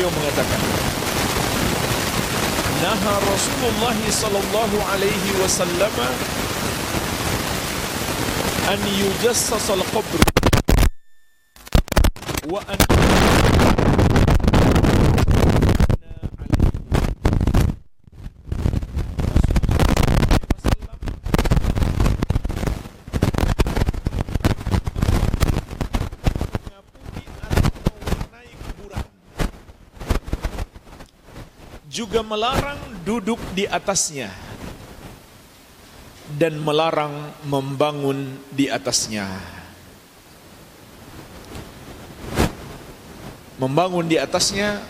Beliau mengatakan, "Naha Rasulullah sallallahu alaihi wasallam an yujassas al-qabr wa an juga melarang duduk di atasnya dan melarang membangun di atasnya. Membangun di atasnya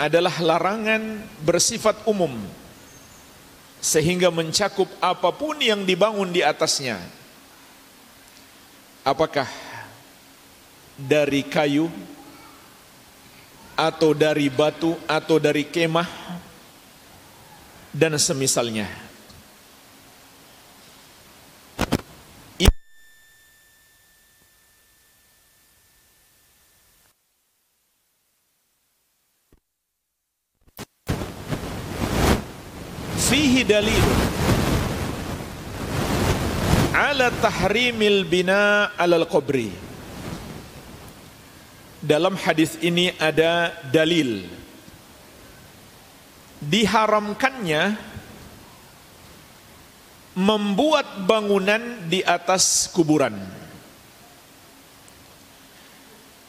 adalah larangan bersifat umum sehingga mencakup apa pun yang dibangun di atasnya. Apakah dari kayu, atau dari batu atau dari kemah dan semisalnya. Fihi dalil ala tahrimil bina alal qabri dalam hadis ini ada dalil. Diharamkannya membuat bangunan di atas kuburan.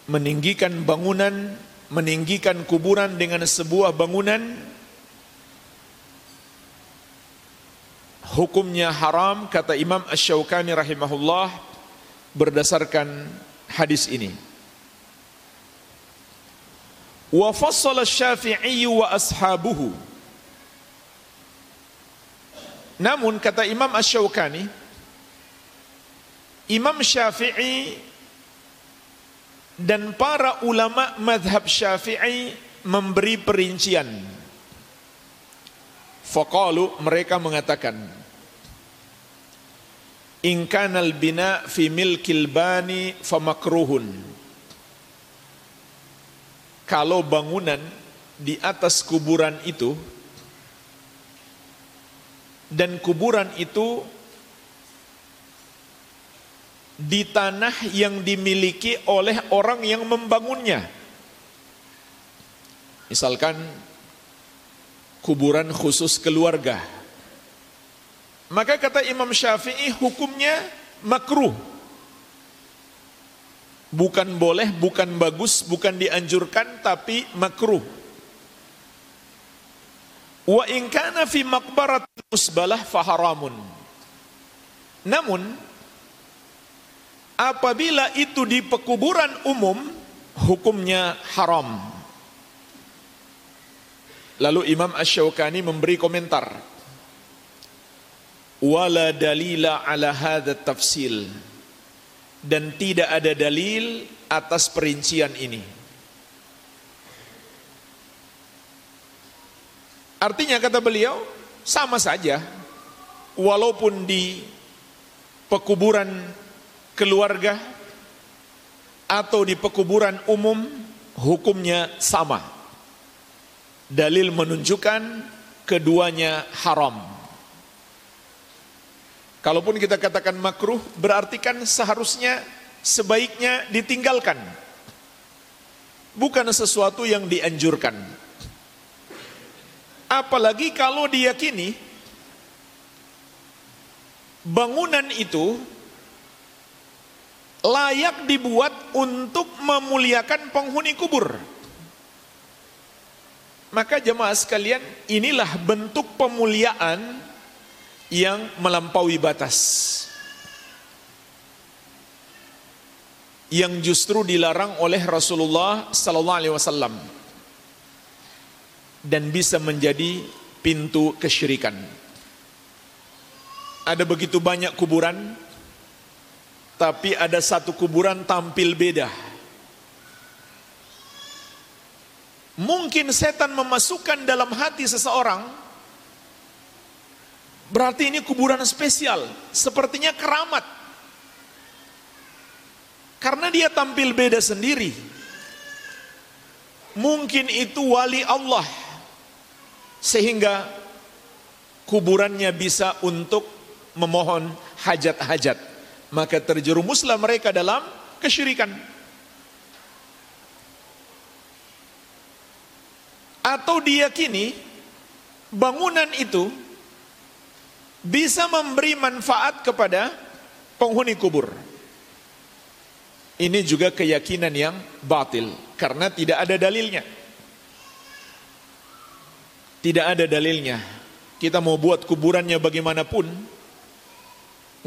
Meninggikan bangunan meninggikan kuburan dengan sebuah bangunan hukumnya haram kata Imam Ash-Shawqani rahimahullah berdasarkan hadis ini wa fassala Syafi'i wa ashabuhu. Namun kata Imam Ash-Shawqani Imam Syafi'i dan para ulama madhab Syafi'i memberi perincian. Faqalu mereka mengatakan In kanal bina fi milkil bani famakruhun kalau bangunan di atas kuburan itu dan kuburan itu di tanah yang dimiliki oleh orang yang membangunnya. Misalkan kuburan khusus keluarga. Maka kata Imam Syafi'i hukumnya makruh bukan boleh, bukan bagus, bukan dianjurkan tapi makruh. Wa in kana fi maqbarat musbalah faharamun. Namun apabila itu di pekuburan umum hukumnya haram. Lalu Imam Ash-Shawqani memberi komentar. Wala dalila ala hadha tafsil dan tidak ada dalil atas perincian ini. Artinya kata beliau sama saja walaupun di pekuburan keluarga atau di pekuburan umum hukumnya sama. Dalil menunjukkan keduanya haram. Kalaupun kita katakan makruh, berarti kan seharusnya sebaiknya ditinggalkan. Bukan sesuatu yang dianjurkan. Apalagi kalau diyakini bangunan itu layak dibuat untuk memuliakan penghuni kubur. Maka jemaah sekalian, inilah bentuk pemuliaan yang melampaui batas. Yang justru dilarang oleh Rasulullah sallallahu alaihi wasallam dan bisa menjadi pintu kesyirikan. Ada begitu banyak kuburan tapi ada satu kuburan tampil beda. mungkin setan memasukkan dalam hati seseorang berarti ini kuburan spesial. Sepertinya keramat. Karena dia tampil beda sendiri. Mungkin itu wali Allah. Sehingga kuburannya bisa untuk memohon hajat-hajat. Maka terjerumuslah mereka dalam kesyirikan. Atau diyakini bangunan itu bisa memberi manfaat kepada penghuni kubur. Ini juga keyakinan yang batil karena tidak ada dalilnya. Tidak ada dalilnya. Kita mau buat kuburannya bagaimanapun,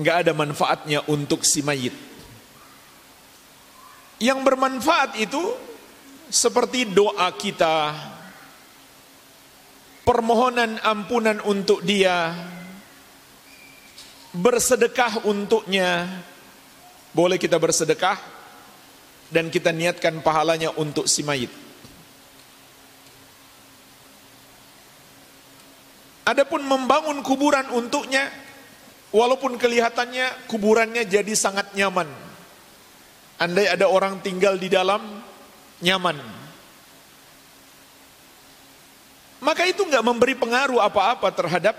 nggak ada manfaatnya untuk si mayit. Yang bermanfaat itu seperti doa kita, permohonan ampunan untuk dia, bersedekah untuknya. Boleh kita bersedekah dan kita niatkan pahalanya untuk si mayit. Adapun membangun kuburan untuknya, walaupun kelihatannya kuburannya jadi sangat nyaman. Andai ada orang tinggal di dalam, nyaman. Maka itu nggak memberi pengaruh apa-apa terhadap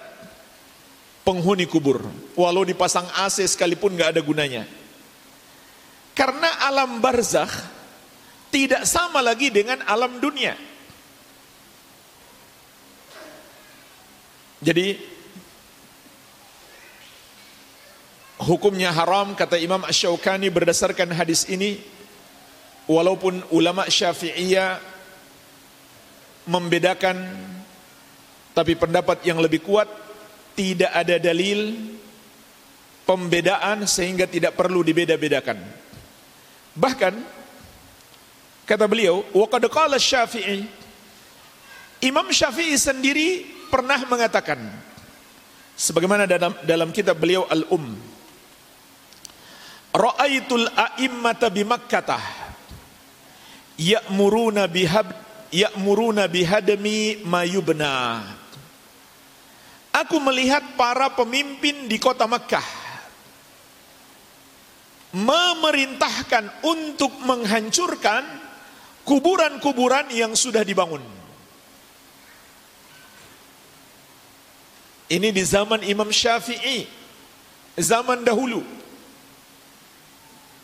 penghuni kubur. Walau dipasang AC sekalipun nggak ada gunanya. Karena alam barzakh tidak sama lagi dengan alam dunia. Jadi hukumnya haram kata Imam Ash-Shawqani berdasarkan hadis ini walaupun ulama Syafi'iyah membedakan tapi pendapat yang lebih kuat tidak ada dalil pembedaan sehingga tidak perlu dibeda-bedakan. Bahkan kata beliau, wa qad qala Syafi'i Imam Syafi'i sendiri pernah mengatakan sebagaimana dalam dalam kitab beliau Al-Um Ra'aitul a'immata bi Makkah ya'muruna bihab ya'muruna bihadmi mayubna. Aku melihat para pemimpin di kota Mekah memerintahkan untuk menghancurkan kuburan-kuburan yang sudah dibangun. Ini di zaman Imam Syafi'i, zaman dahulu.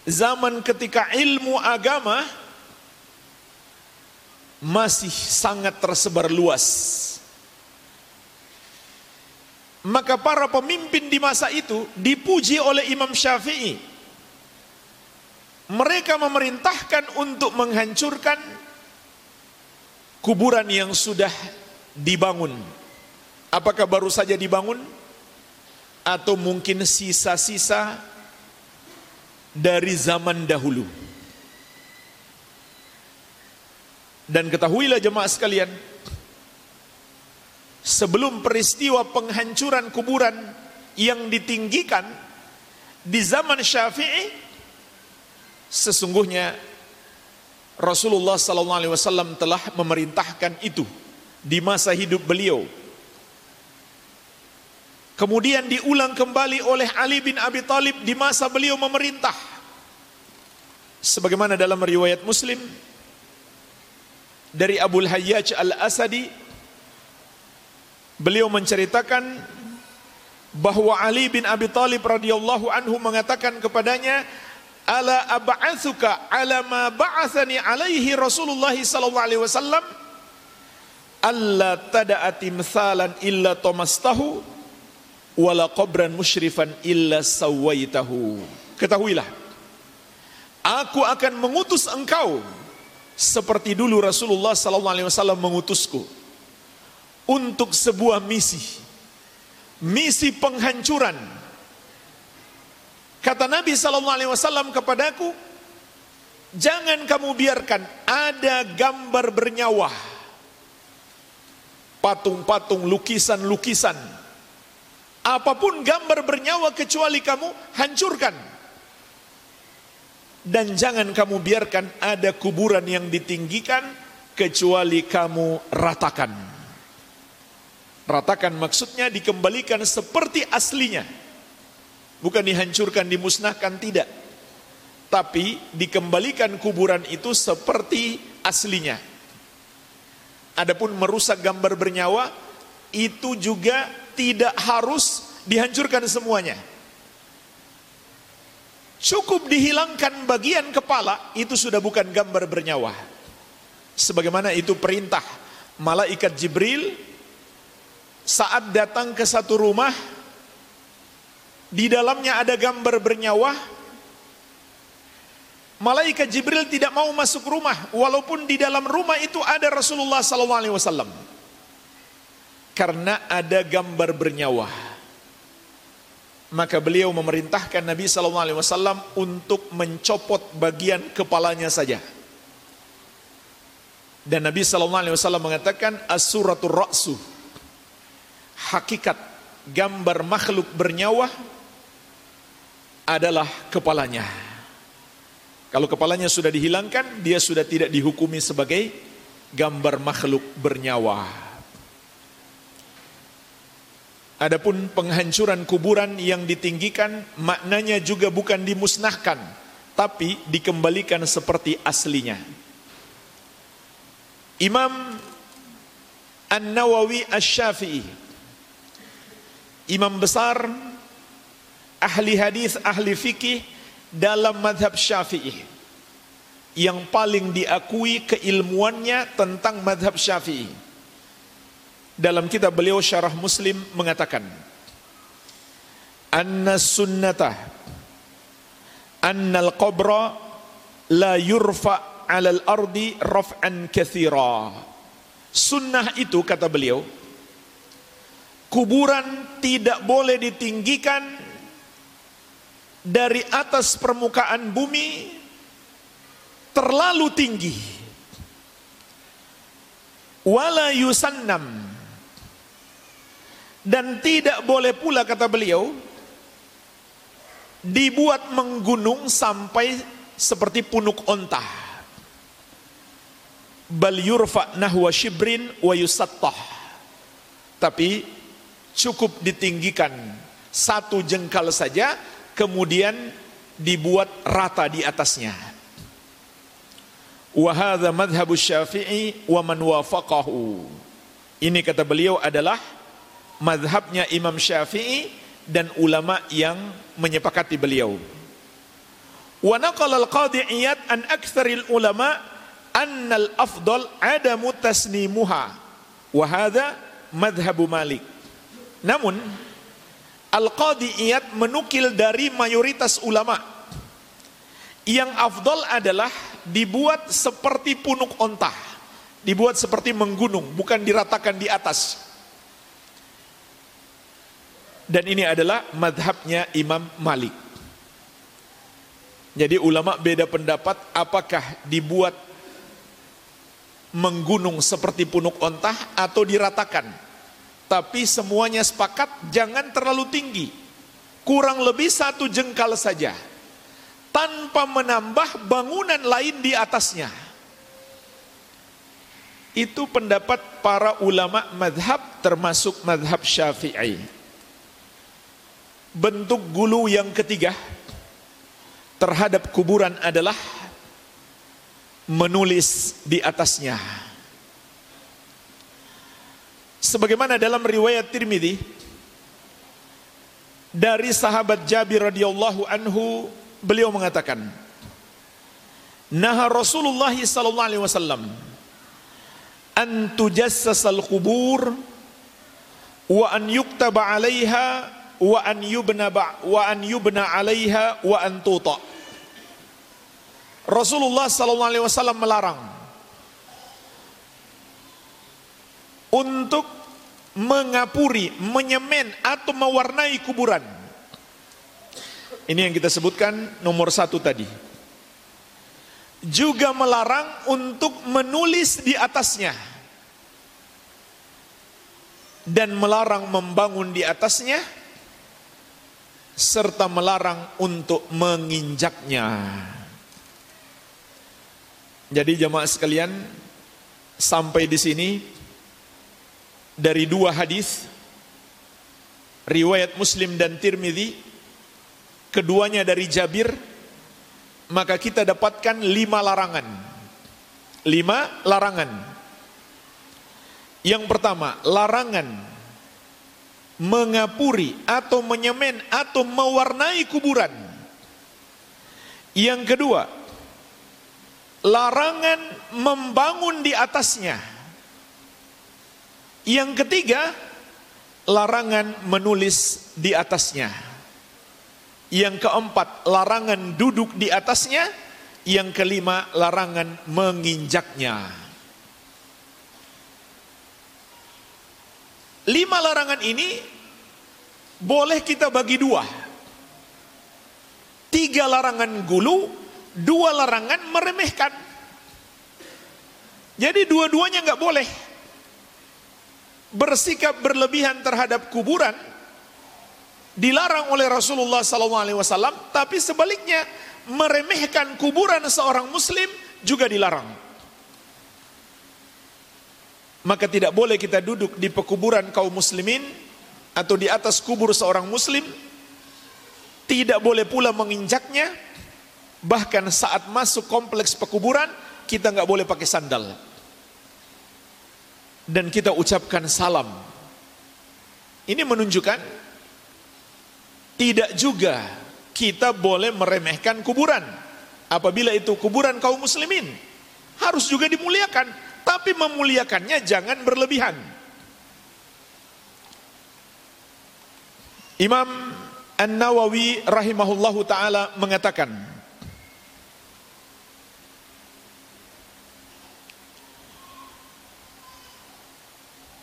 Zaman ketika ilmu agama masih sangat tersebar luas. Maka para pemimpin di masa itu dipuji oleh Imam Syafi'i. Mereka memerintahkan untuk menghancurkan kuburan yang sudah dibangun. Apakah baru saja dibangun? Atau mungkin sisa-sisa dari zaman dahulu. Dan ketahuilah jemaah sekalian, sebelum peristiwa penghancuran kuburan yang ditinggikan di zaman Syafi'i, sesungguhnya Rasulullah sallallahu alaihi wasallam telah memerintahkan itu di masa hidup beliau. Kemudian diulang kembali oleh Ali bin Abi Thalib di masa beliau memerintah. Sebagaimana dalam riwayat Muslim dari Abu Hayyaj Al-Asadi beliau menceritakan bahwa Ali bin Abi Thalib radhiyallahu anhu mengatakan kepadanya ala ab'atsuka ala ma ba'athani alaihi Rasulullah sallallahu alaihi wasallam? Alla tada'a timsalan illa tamastahu wala qabran musyrifan illa sawaitahu. Ketahuilah aku akan mengutus engkau seperti dulu Rasulullah sallallahu alaihi wasallam mengutusku untuk sebuah misi. Misi penghancuran. Kata Nabi sallallahu alaihi wasallam kepadaku, jangan kamu biarkan ada gambar bernyawa. Patung-patung, lukisan-lukisan. Apa pun gambar bernyawa kecuali kamu hancurkan dan jangan kamu biarkan ada kuburan yang ditinggikan kecuali kamu ratakan. Ratakan maksudnya dikembalikan seperti aslinya. Bukan dihancurkan, dimusnahkan, tidak. Tapi dikembalikan kuburan itu seperti aslinya. Adapun merusak gambar bernyawa, itu juga tidak harus dihancurkan semuanya. Cukup dihilangkan bagian kepala, itu sudah bukan gambar bernyawa. Sebagaimana itu perintah malaikat Jibril saat datang ke satu rumah, di dalamnya ada gambar bernyawa, malaikat Jibril tidak mau masuk rumah, walaupun di dalam rumah itu ada Rasulullah SAW, karena ada gambar bernyawa maka beliau memerintahkan Nabi wasallam untuk mencopot bagian kepalanya saja. Dan Nabi sallallahu alaihi wasallam mengatakan as-suratul ra'su. Hakikat gambar makhluk bernyawa adalah kepalanya. Kalau kepalanya sudah dihilangkan, dia sudah tidak dihukumi sebagai gambar makhluk bernyawa. Adapun penghancuran kuburan yang ditinggikan maknanya juga bukan dimusnahkan tapi dikembalikan seperti aslinya. Imam An-Nawawi Asy-Syafi'i Imam besar ahli hadis, ahli fikih dalam madhab Syafi'i. Yang paling diakui keilmuannya tentang madhab Syafi'i. Dalam kitab beliau Syarah Muslim mengatakan Anna sunnata Anna al-qabra La yurfa alal ardi raf'an kathira. Sunnah itu kata beliau Kuburan tidak boleh ditinggikan Dari atas permukaan bumi Terlalu tinggi Wala yusannam dan tidak boleh pula kata beliau dibuat menggunung sampai seperti punuk onta. Bal yurfa nahwa shibrin wa yusattah. Tapi cukup ditinggikan satu jengkal saja kemudian dibuat rata di atasnya. Wa hadza madhhabu Syafi'i wa man wafaqahu. Ini kata beliau adalah madhabnya Imam Syafi'i dan ulama yang menyepakati beliau. Wa naqala al-qadhi Iyad an aktsaril ulama anna al-afdal adamu tasnimuha wa hadha madhhabu Malik. Namun Al-Qadhi Iyad menukil dari mayoritas ulama yang afdal adalah dibuat seperti punuk onta, dibuat seperti menggunung, bukan diratakan di atas. Dan ini adalah madhabnya Imam Malik. Jadi ulama beda pendapat apakah dibuat menggunung seperti punuk ontah atau diratakan. Tapi semuanya sepakat jangan terlalu tinggi. Kurang lebih satu jengkal saja. Tanpa menambah bangunan lain di atasnya. Itu pendapat para ulama madhab termasuk madhab syafi'i. Bentuk gulu yang ketiga terhadap kuburan adalah menulis di atasnya. Sebagaimana dalam riwayat Tirmidzi dari sahabat Jabir radhiyallahu anhu beliau mengatakan Nah Rasulullah sallallahu alaihi wasallam an tujassasal qubur wa an yuktaba 'alaiha wa an yubna ba wa an yubna 'alaiha wa an tuta. Rasulullah sallallahu alaihi wasallam melarang untuk mengapuri, menyemen atau mewarnai kuburan. Ini yang kita sebutkan nomor satu tadi. Juga melarang untuk menulis di atasnya. Dan melarang membangun di atasnya serta melarang untuk menginjaknya. Jadi jemaah sekalian, sampai di sini dari dua hadis riwayat Muslim dan Tirmidzi keduanya dari Jabir maka kita dapatkan lima larangan. Lima larangan. Yang pertama larangan mengapuri atau menyemen atau mewarnai kuburan. Yang kedua larangan membangun di atasnya yang ketiga, larangan menulis di atasnya. Yang keempat, larangan duduk di atasnya. Yang kelima, larangan menginjaknya. Lima larangan ini boleh kita bagi dua. Tiga larangan gulu, dua larangan meremehkan. Jadi dua-duanya nggak boleh bersikap berlebihan terhadap kuburan dilarang oleh Rasulullah SAW, tapi sebaliknya meremehkan kuburan seorang Muslim juga dilarang. Maka tidak boleh kita duduk di pekuburan kaum muslimin atau di atas kubur seorang muslim. Tidak boleh pula menginjaknya. Bahkan saat masuk kompleks pekuburan, kita nggak boleh pakai sandal dan kita ucapkan salam. Ini menunjukkan tidak juga kita boleh meremehkan kuburan. Apabila itu kuburan kaum muslimin, harus juga dimuliakan, tapi memuliakannya jangan berlebihan. Imam An-Nawawi rahimahullahu taala mengatakan,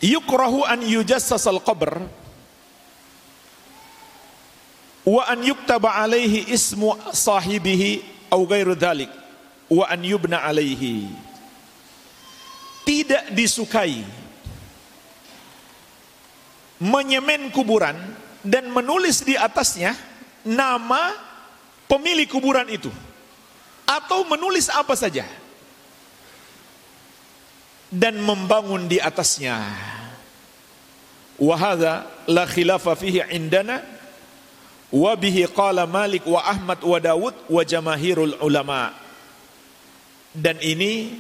yukrahu an yujassasal qabr wa an yuktaba alaihi ismu sahibihi au ghairu dhalik wa an yubna alaihi tidak disukai menyemen kuburan dan menulis di atasnya nama pemilik kuburan itu. Atau menulis apa saja dan membangun di atasnya. Wahada la khilafa fihi indana wa bihi qala Malik wa Ahmad wa Dawud wa jamahirul ulama. Dan ini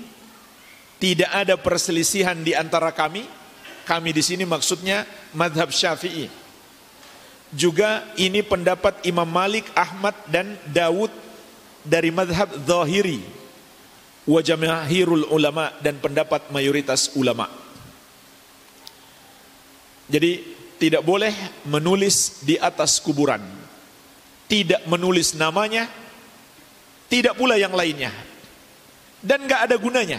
tidak ada perselisihan di antara kami. Kami di sini maksudnya madhab Syafi'i. Juga ini pendapat Imam Malik, Ahmad dan Dawud dari madhab Zahiri wa jamahirul ulama dan pendapat mayoritas ulama. Jadi tidak boleh menulis di atas kuburan. Tidak menulis namanya, tidak pula yang lainnya. Dan gak ada gunanya.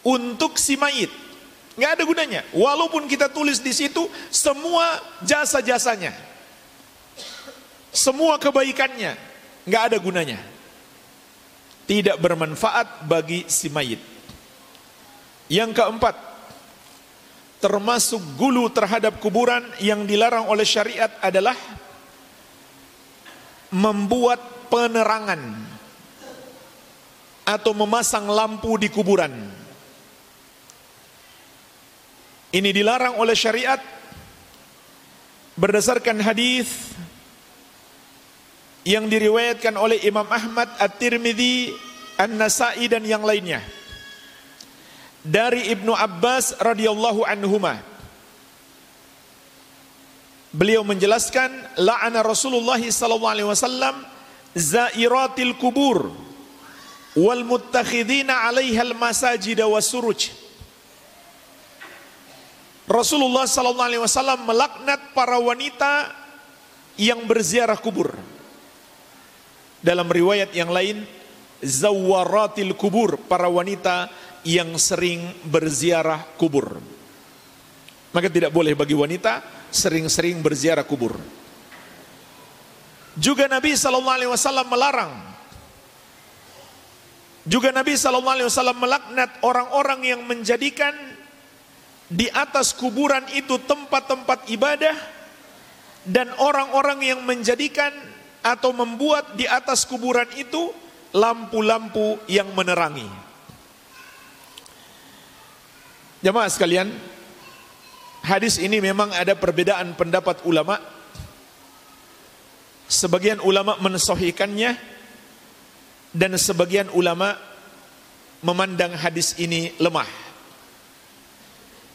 Untuk si mayit, gak ada gunanya. Walaupun kita tulis di situ semua jasa-jasanya, semua kebaikannya, gak ada gunanya tidak bermanfaat bagi si mayit. Yang keempat, termasuk gulu terhadap kuburan yang dilarang oleh syariat adalah membuat penerangan atau memasang lampu di kuburan. Ini dilarang oleh syariat berdasarkan hadis yang diriwayatkan oleh Imam Ahmad, At-Tirmidzi, An-Nasa'i dan yang lainnya. Dari Ibnu Abbas radhiyallahu anhuma. Beliau menjelaskan la'ana Rasulullah sallallahu alaihi wasallam zairatil kubur wal muttakhidina 'alaiha al masajid wasuruj. Rasulullah sallallahu alaihi wasallam melaknat para wanita yang berziarah kubur. Dalam riwayat yang lain, zawaratil kubur, para wanita yang sering berziarah kubur. Maka tidak boleh bagi wanita sering-sering berziarah kubur. Juga Nabi wasallam melarang juga Nabi wasallam melaknat orang-orang yang menjadikan di atas kuburan itu tempat-tempat ibadah dan orang-orang yang menjadikan atau membuat di atas kuburan itu lampu-lampu yang menerangi. Jemaah sekalian, hadis ini memang ada perbedaan pendapat ulama. Sebagian ulama mensohikannya dan sebagian ulama memandang hadis ini lemah.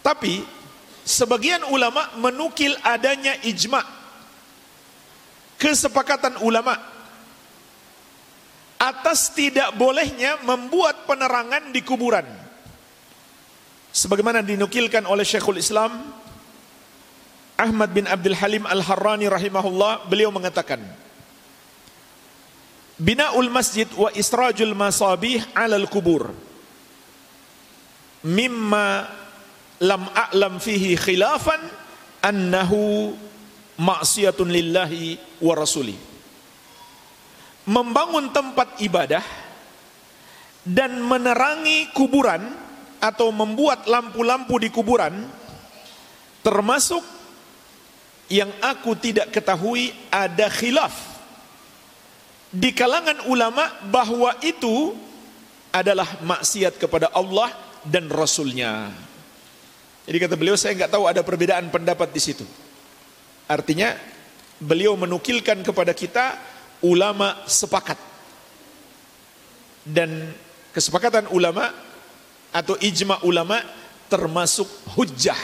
Tapi sebagian ulama menukil adanya ijma kesepakatan ulama atas tidak bolehnya membuat penerangan di kuburan. Sebagaimana dinukilkan oleh Syekhul Islam Ahmad bin Abdul Halim Al-Harrani rahimahullah, beliau mengatakan, Bina'ul masjid wa israjul masabih alal kubur mimma lam a'lam fihi khilafan annahu maksiatun lillahi wa rasuli membangun tempat ibadah dan menerangi kuburan atau membuat lampu-lampu di kuburan termasuk yang aku tidak ketahui ada khilaf di kalangan ulama bahwa itu adalah maksiat kepada Allah dan Rasulnya. Jadi kata beliau saya nggak tahu ada perbedaan pendapat di situ. Artinya beliau menukilkan kepada kita ulama sepakat dan kesepakatan ulama atau ijma ulama termasuk hujjah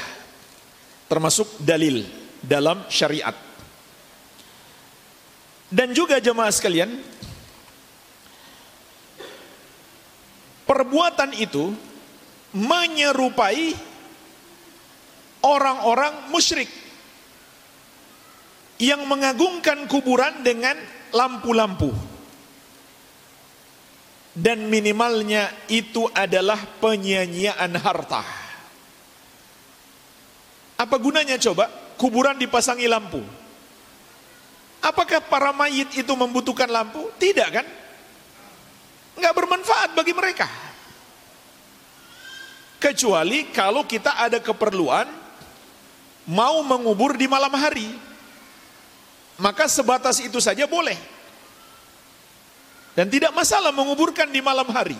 termasuk dalil dalam syariat. Dan juga jemaah sekalian, perbuatan itu menyerupai orang-orang musyrik yang mengagungkan kuburan dengan lampu-lampu. Dan minimalnya itu adalah penyanyian harta. Apa gunanya coba? kuburan dipasangi lampu. Apakah para mayit itu membutuhkan lampu? Tidak kan? Enggak bermanfaat bagi mereka. Kecuali kalau kita ada keperluan mau mengubur di malam hari. Maka sebatas itu saja boleh. Dan tidak masalah menguburkan di malam hari.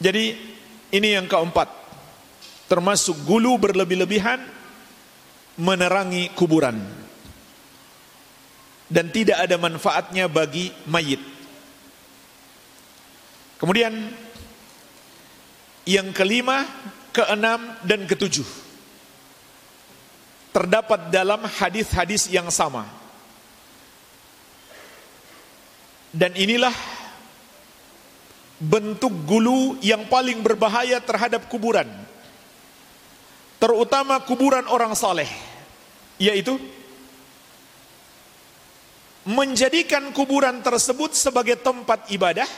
Jadi ini yang keempat termasuk gulu berlebih-lebihan menerangi kuburan dan tidak ada manfaatnya bagi mayit. Kemudian yang kelima, keenam dan ketujuh terdapat dalam hadis-hadis yang sama. Dan inilah bentuk gulu yang paling berbahaya terhadap kuburan terutama kuburan orang saleh yaitu menjadikan kuburan tersebut sebagai tempat ibadah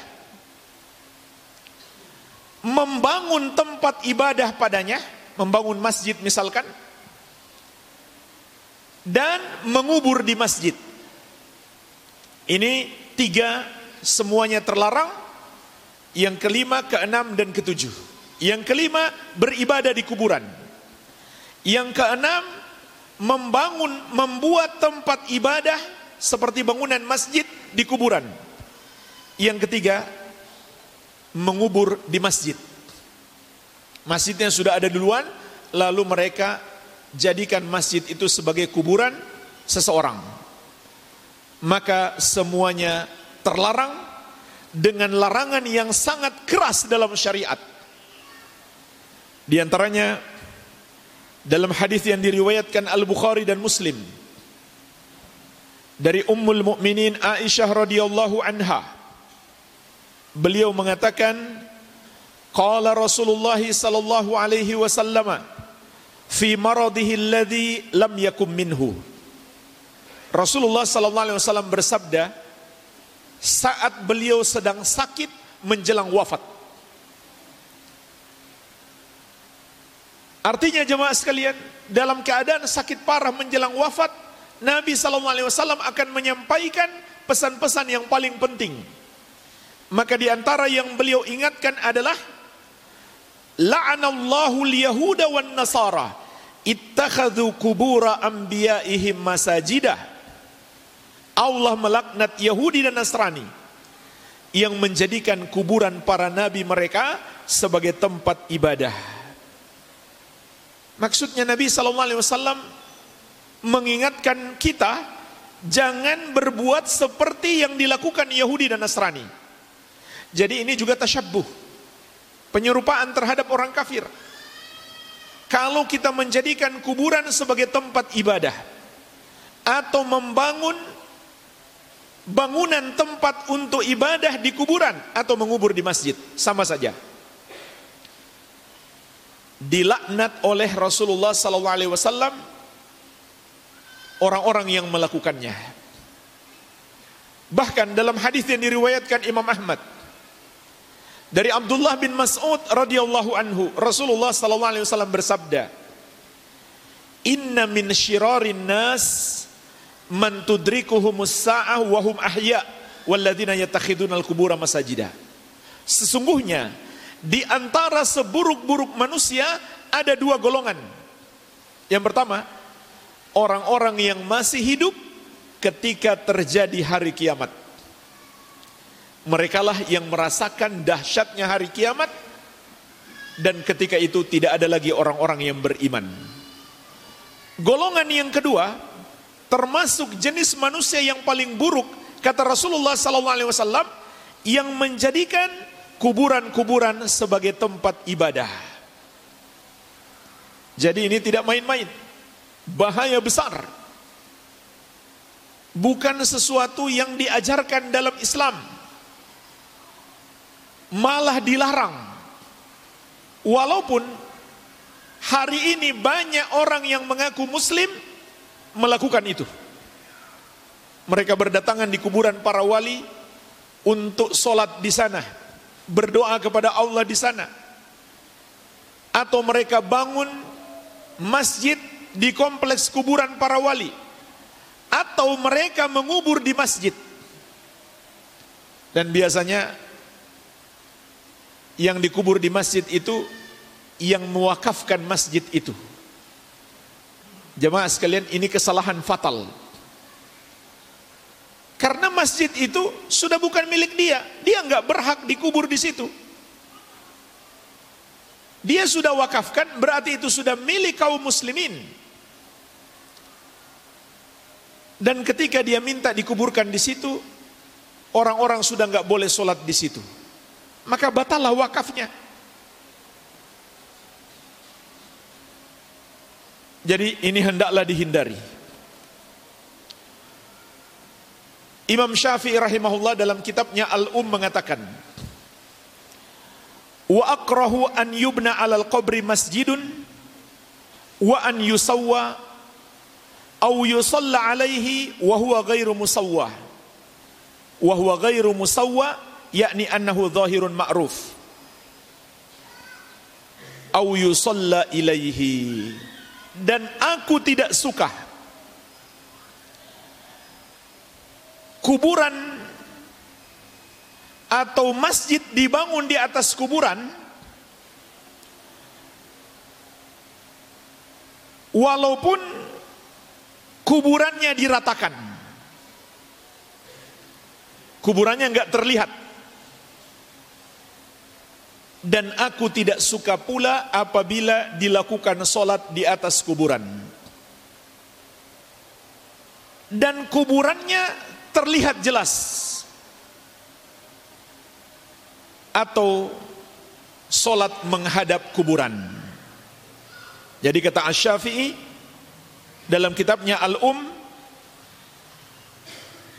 membangun tempat ibadah padanya membangun masjid misalkan dan mengubur di masjid ini tiga semuanya terlarang yang kelima, keenam dan ketujuh yang kelima beribadah di kuburan yang keenam, membangun, membuat tempat ibadah seperti bangunan masjid di kuburan. Yang ketiga, mengubur di masjid. Masjidnya sudah ada duluan, lalu mereka jadikan masjid itu sebagai kuburan seseorang. Maka semuanya terlarang dengan larangan yang sangat keras dalam syariat. Di antaranya dalam hadis yang diriwayatkan Al-Bukhari dan Muslim dari Ummul Mukminin Aisyah radhiyallahu anha beliau mengatakan qala Rasulullah sallallahu alaihi wasallam fi maradihi alladhi lam yakum minhu. Rasulullah sallallahu alaihi wasallam bersabda saat beliau sedang sakit menjelang wafat. Artinya jemaah sekalian, dalam keadaan sakit parah menjelang wafat, Nabi SAW akan menyampaikan pesan-pesan yang paling penting. Maka di antara yang beliau ingatkan adalah La'anallahu liyahuda wan nasara ittakhadhu kubura anbiya'ihim masajidah. Allah melaknat Yahudi dan Nasrani yang menjadikan kuburan para nabi mereka sebagai tempat ibadah. Maksudnya Nabi sallallahu alaihi wasallam mengingatkan kita jangan berbuat seperti yang dilakukan Yahudi dan Nasrani. Jadi ini juga tasyabbuh. Penyerupaan terhadap orang kafir. Kalau kita menjadikan kuburan sebagai tempat ibadah atau membangun bangunan tempat untuk ibadah di kuburan atau mengubur di masjid, sama saja. Dilaknat oleh Rasulullah wasallam orang-orang yang melakukannya. Bahkan dalam hadis yang diriwayatkan Imam Ahmad dari Abdullah bin Mas'ud radhiyallahu anhu, Rasulullah sallallahu alaihi wasallam bersabda, "Inna min syirarin nas man tudrikuhumus sa'ah wa hum ahya walladzina yattakhiduna al-qubura masajida. Sesungguhnya di antara seburuk-buruk manusia ada dua golongan. Yang pertama, orang-orang yang masih hidup ketika terjadi hari kiamat. Mereka lah yang merasakan dahsyatnya hari kiamat dan ketika itu tidak ada lagi orang-orang yang beriman. Golongan yang kedua, termasuk jenis manusia yang paling buruk kata Rasulullah sallallahu alaihi wasallam yang menjadikan kuburan-kuburan sebagai tempat ibadah. Jadi ini tidak main-main. Bahaya besar. Bukan sesuatu yang diajarkan dalam Islam. Malah dilarang. Walaupun hari ini banyak orang yang mengaku muslim melakukan itu. Mereka berdatangan di kuburan para wali untuk sholat di sana, berdoa kepada Allah di sana. Atau mereka bangun masjid di kompleks kuburan para wali. Atau mereka mengubur di masjid. Dan biasanya yang dikubur di masjid itu yang mewakafkan masjid itu. Jemaah sekalian ini kesalahan fatal. Karena masjid itu sudah bukan milik dia. Dia nggak berhak dikubur di situ. Dia sudah wakafkan berarti itu sudah milik kaum muslimin. Dan ketika dia minta dikuburkan di situ, orang-orang sudah nggak boleh sholat di situ. Maka batallah wakafnya. Jadi ini hendaklah dihindari. Imam Syafi'i rahimahullah dalam kitabnya Al-Um mengatakan, Wa akrahu an yubna alal qabri masjidun wa an yusawwa au yusalla alaihi wa huwa ghairu musawwa wa huwa ghairu musawwa yakni annahu zahirun ma'ruf. Au yusalla ilaihi. Dan aku tidak suka. Kuburan atau masjid dibangun di atas kuburan walaupun kuburannya diratakan. Kuburannya nggak terlihat dan aku tidak suka pula apabila dilakukan solat di atas kuburan. Dan kuburannya terlihat jelas. Atau solat menghadap kuburan. Jadi kata Ash-Syafi'i dalam kitabnya Al-Um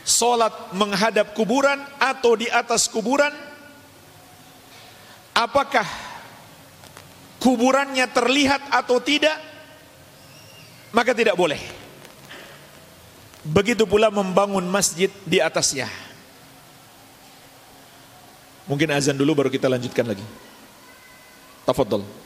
solat menghadap kuburan atau di atas kuburan apakah kuburannya terlihat atau tidak? Maka tidak boleh. Begitu pula membangun masjid di atasnya. Mungkin azan dulu baru kita lanjutkan lagi. Tafadhol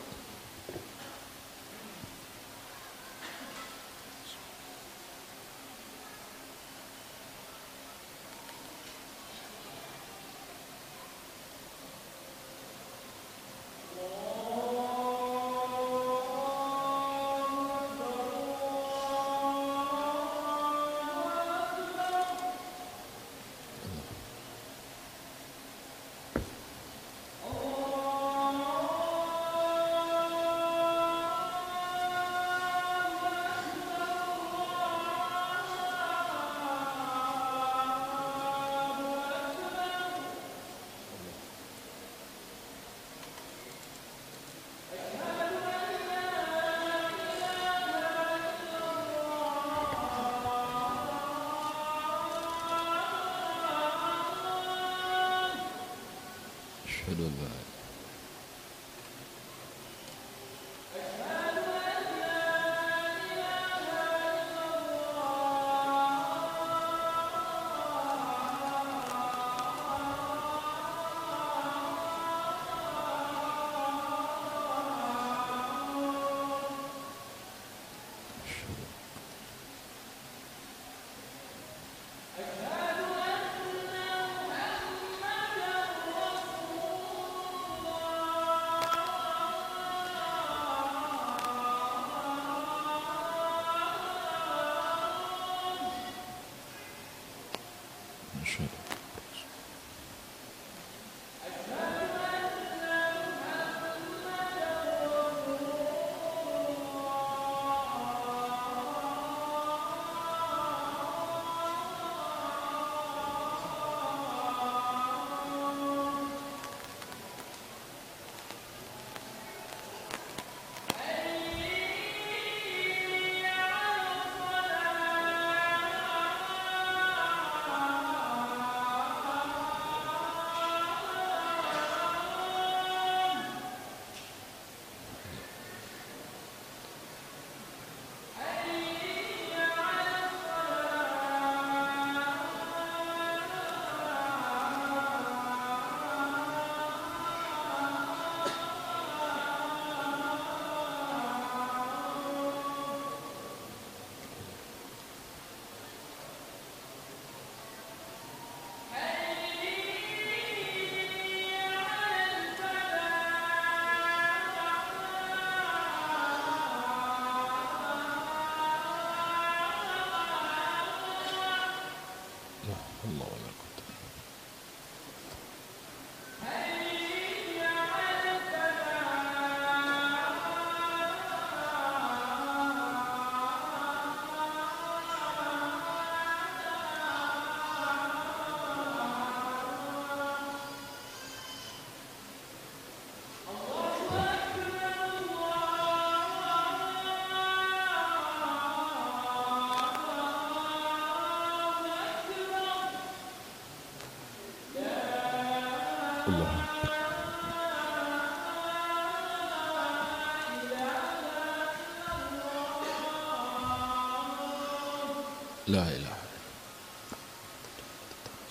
La ilaha.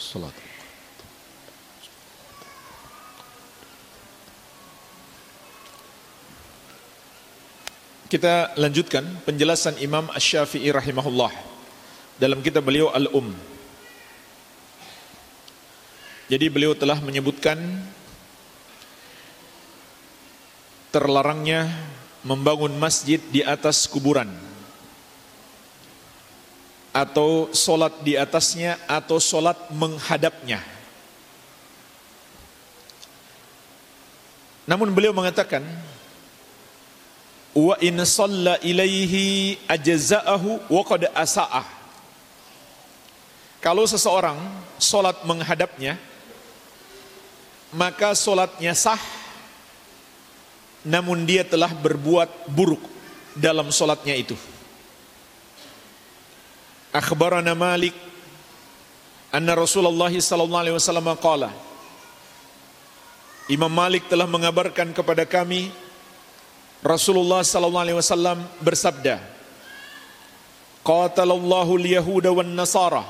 Salat. Kita lanjutkan penjelasan Imam Ash-Shafi'i rahimahullah dalam kitab beliau Al-Um. Jadi beliau telah menyebutkan terlarangnya membangun masjid di atas kuburan atau solat di atasnya atau solat menghadapnya. Namun beliau mengatakan wa in salla ilaihi ajza'ahu wa qad asa'ah. Kalau seseorang solat menghadapnya maka solatnya sah namun dia telah berbuat buruk dalam solatnya itu. Akhbarana Malik anna Rasulullah sallallahu alaihi wasallam qala Imam Malik telah mengabarkan kepada kami Rasulullah sallallahu alaihi wasallam bersabda Qatalallahu al-yahuda wan nasara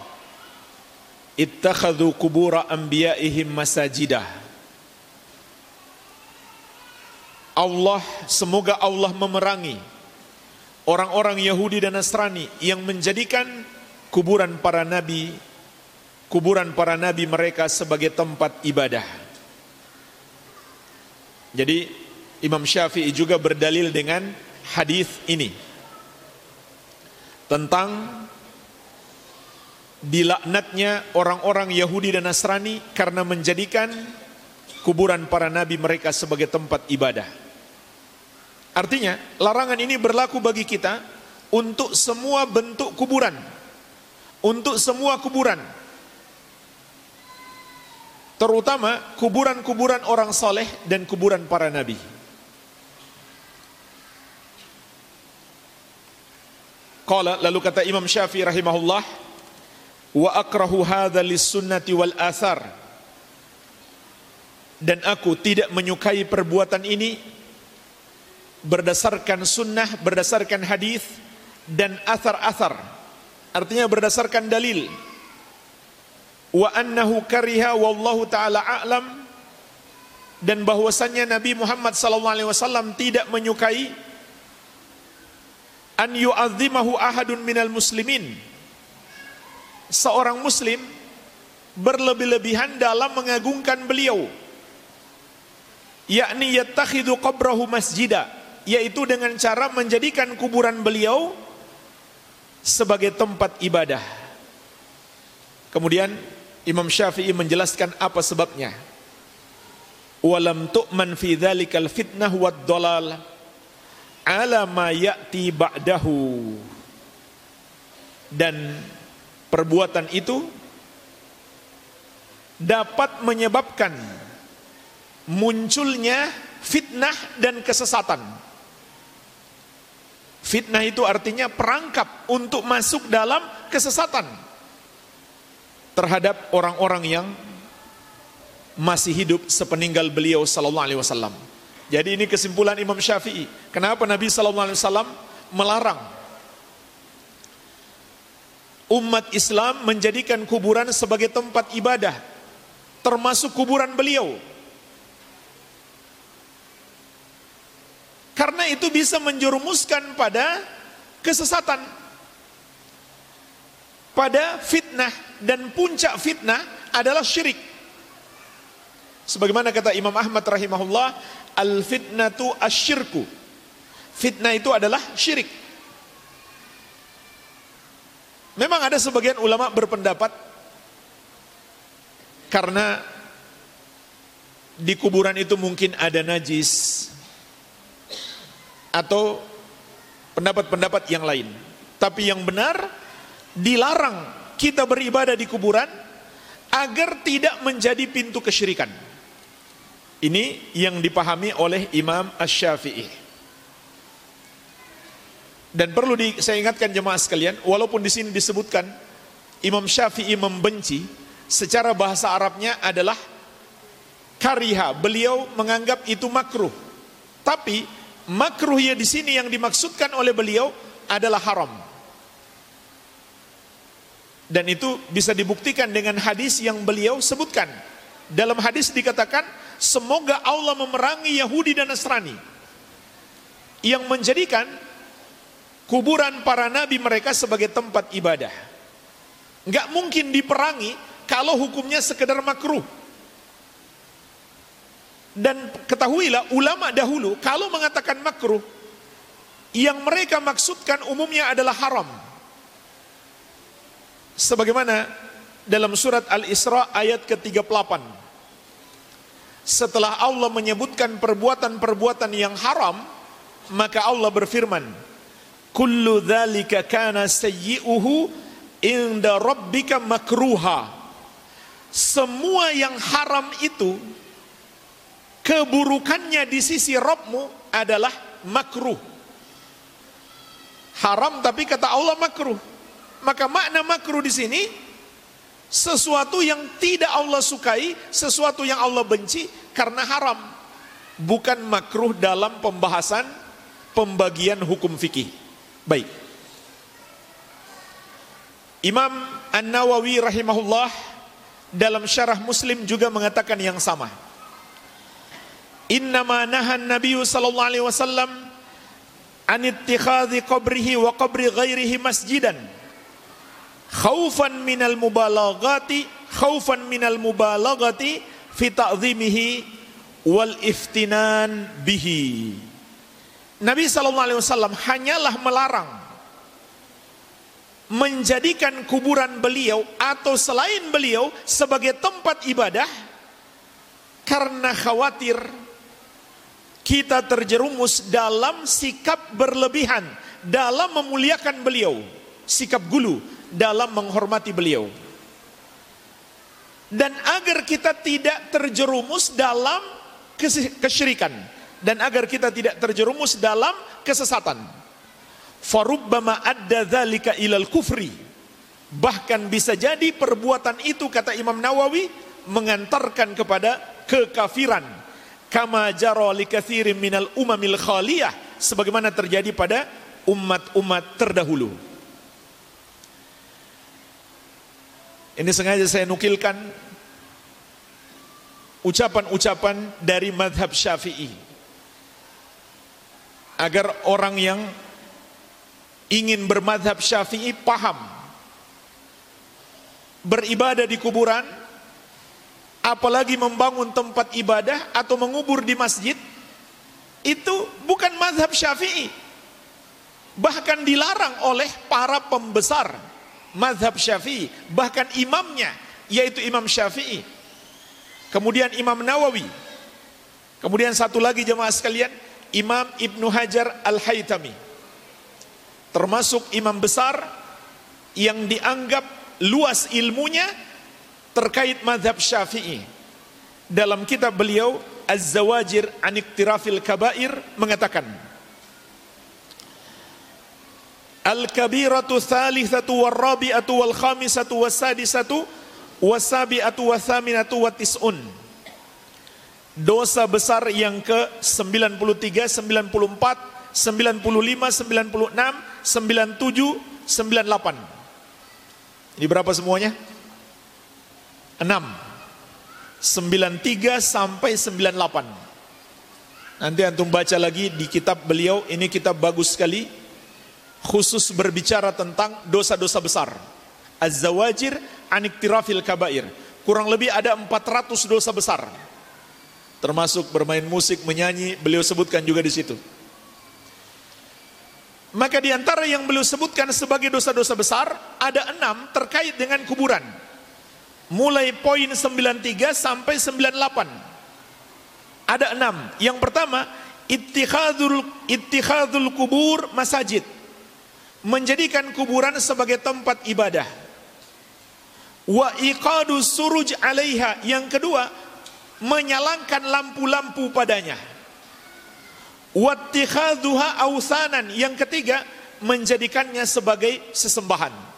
ittakhadhu qubur anbiya'ihim masajidah. Allah semoga Allah memerangi orang-orang Yahudi dan Nasrani yang menjadikan kuburan para nabi kuburan para nabi mereka sebagai tempat ibadah. Jadi Imam Syafi'i juga berdalil dengan hadis ini tentang dilaknatnya orang-orang Yahudi dan Nasrani karena menjadikan kuburan para nabi mereka sebagai tempat ibadah. Artinya, larangan ini berlaku bagi kita untuk semua bentuk kuburan. Untuk semua kuburan. Terutama kuburan-kuburan orang soleh dan kuburan para nabi. Qala lalu kata Imam Syafi'i rahimahullah wa akrahu hadha lis-sunnati wal athar dan aku tidak menyukai perbuatan ini berdasarkan sunnah, berdasarkan hadis dan athar-athar. Artinya berdasarkan dalil. Wa annahu kariha wallahu taala a'lam dan bahwasannya Nabi Muhammad sallallahu alaihi wasallam tidak menyukai an yu'azzimahu ahadun minal muslimin. Seorang muslim berlebih-lebihan dalam mengagungkan beliau yakni yattakhidhu qabrahu masjida yaitu dengan cara menjadikan kuburan beliau sebagai tempat ibadah. Kemudian Imam Syafi'i menjelaskan apa sebabnya. Walam tu'man fi dzalikal fitnah wad dalal ala ma ya'ti ba'dahu. Dan perbuatan itu dapat menyebabkan munculnya fitnah dan kesesatan. Fitnah itu artinya perangkap untuk masuk dalam kesesatan terhadap orang-orang yang masih hidup sepeninggal beliau sallallahu alaihi wasallam. Jadi ini kesimpulan Imam Syafi'i. Kenapa Nabi sallallahu alaihi wasallam melarang umat Islam menjadikan kuburan sebagai tempat ibadah termasuk kuburan beliau. Karena itu bisa menjerumuskan pada kesesatan. Pada fitnah dan puncak fitnah adalah syirik. Sebagaimana kata Imam Ahmad rahimahullah, al fitnatu asyirku. Fitnah itu adalah syirik. Memang ada sebagian ulama berpendapat karena di kuburan itu mungkin ada najis, atau pendapat-pendapat yang lain. Tapi yang benar dilarang kita beribadah di kuburan agar tidak menjadi pintu kesyirikan. Ini yang dipahami oleh Imam Ash-Syafi'i. Dan perlu di, saya ingatkan jemaah sekalian, walaupun di sini disebutkan Imam Syafi'i membenci, secara bahasa Arabnya adalah kariha. Beliau menganggap itu makruh. Tapi makruh ya di sini yang dimaksudkan oleh beliau adalah haram. Dan itu bisa dibuktikan dengan hadis yang beliau sebutkan. Dalam hadis dikatakan, semoga Allah memerangi Yahudi dan Nasrani yang menjadikan kuburan para nabi mereka sebagai tempat ibadah. Enggak mungkin diperangi kalau hukumnya sekedar makruh. Dan ketahuilah ulama dahulu kalau mengatakan makruh yang mereka maksudkan umumnya adalah haram. Sebagaimana dalam surat Al-Isra ayat ke-38. Setelah Allah menyebutkan perbuatan-perbuatan yang haram, maka Allah berfirman, "Kullu dzalika kana sayyi'uhu inda rabbika makruha." Semua yang haram itu keburukannya di sisi Robmu adalah makruh. Haram tapi kata Allah makruh. Maka makna makruh di sini sesuatu yang tidak Allah sukai, sesuatu yang Allah benci karena haram. Bukan makruh dalam pembahasan pembagian hukum fikih. Baik. Imam An-Nawawi rahimahullah dalam syarah Muslim juga mengatakan yang sama. Innama nahan Nabi sallallahu alaihi wasallam an ittikhadhi qabrihi wa qabri ghairihi masjidan. Khaufan minal mubalaghati khaufan minal mubalaghati fi ta'zimihi wal iftinan bihi. Nabi sallallahu alaihi wasallam hanyalah melarang menjadikan kuburan beliau atau selain beliau sebagai tempat ibadah karena khawatir kita terjerumus dalam sikap berlebihan dalam memuliakan beliau, sikap gulu dalam menghormati beliau. Dan agar kita tidak terjerumus dalam kesyirikan dan agar kita tidak terjerumus dalam kesesatan. Farubbama adda dzalika ilal kufri. Bahkan bisa jadi perbuatan itu kata Imam Nawawi mengantarkan kepada kekafiran kama jara li katsirin minal umamil khaliyah. Sebagaimana terjadi pada umat-umat terdahulu. Ini sengaja saya nukilkan ucapan-ucapan dari madhab syafi'i. Agar orang yang ingin bermadhab syafi'i paham. Beribadah di kuburan apalagi membangun tempat ibadah atau mengubur di masjid itu bukan madhab syafi'i. Bahkan dilarang oleh para pembesar madhab syafi'i bahkan imamnya yaitu imam syafi'i. Kemudian imam nawawi. Kemudian satu lagi jemaah sekalian imam ibnu hajar al-haytami. Termasuk imam besar yang dianggap luas ilmunya terkait madhab syafi'i. Dalam kitab beliau Az-Zawajir an Iktirafil Kabair mengatakan Al-kabiratu thalithatu wal rabi'atu wal khamisatu was sadisatu was sabi'atu was thaminatu wa tis'un. Dosa besar yang ke 93, 94, 95, 96, 97, 98 Ini berapa semuanya? 6 93 sampai 98 Nanti antum baca lagi di kitab beliau. Ini kitab bagus sekali. Khusus berbicara tentang dosa-dosa besar. Az-Zawajir Aniktirafil Kabair. Kurang lebih ada 400 dosa besar. Termasuk bermain musik, menyanyi Beliau sebutkan juga di situ. Maka di antara yang beliau sebutkan sebagai dosa-dosa besar Ada enam terkait dengan kuburan mulai poin 93 sampai 98. Ada enam. Yang pertama, ittikhadul ittikhadul kubur masajid. Menjadikan kuburan sebagai tempat ibadah. Wa iqadu suruj alaiha. Yang kedua, menyalakan lampu-lampu padanya. Wattikhaduha ausanan. Yang ketiga, menjadikannya sebagai sesembahan.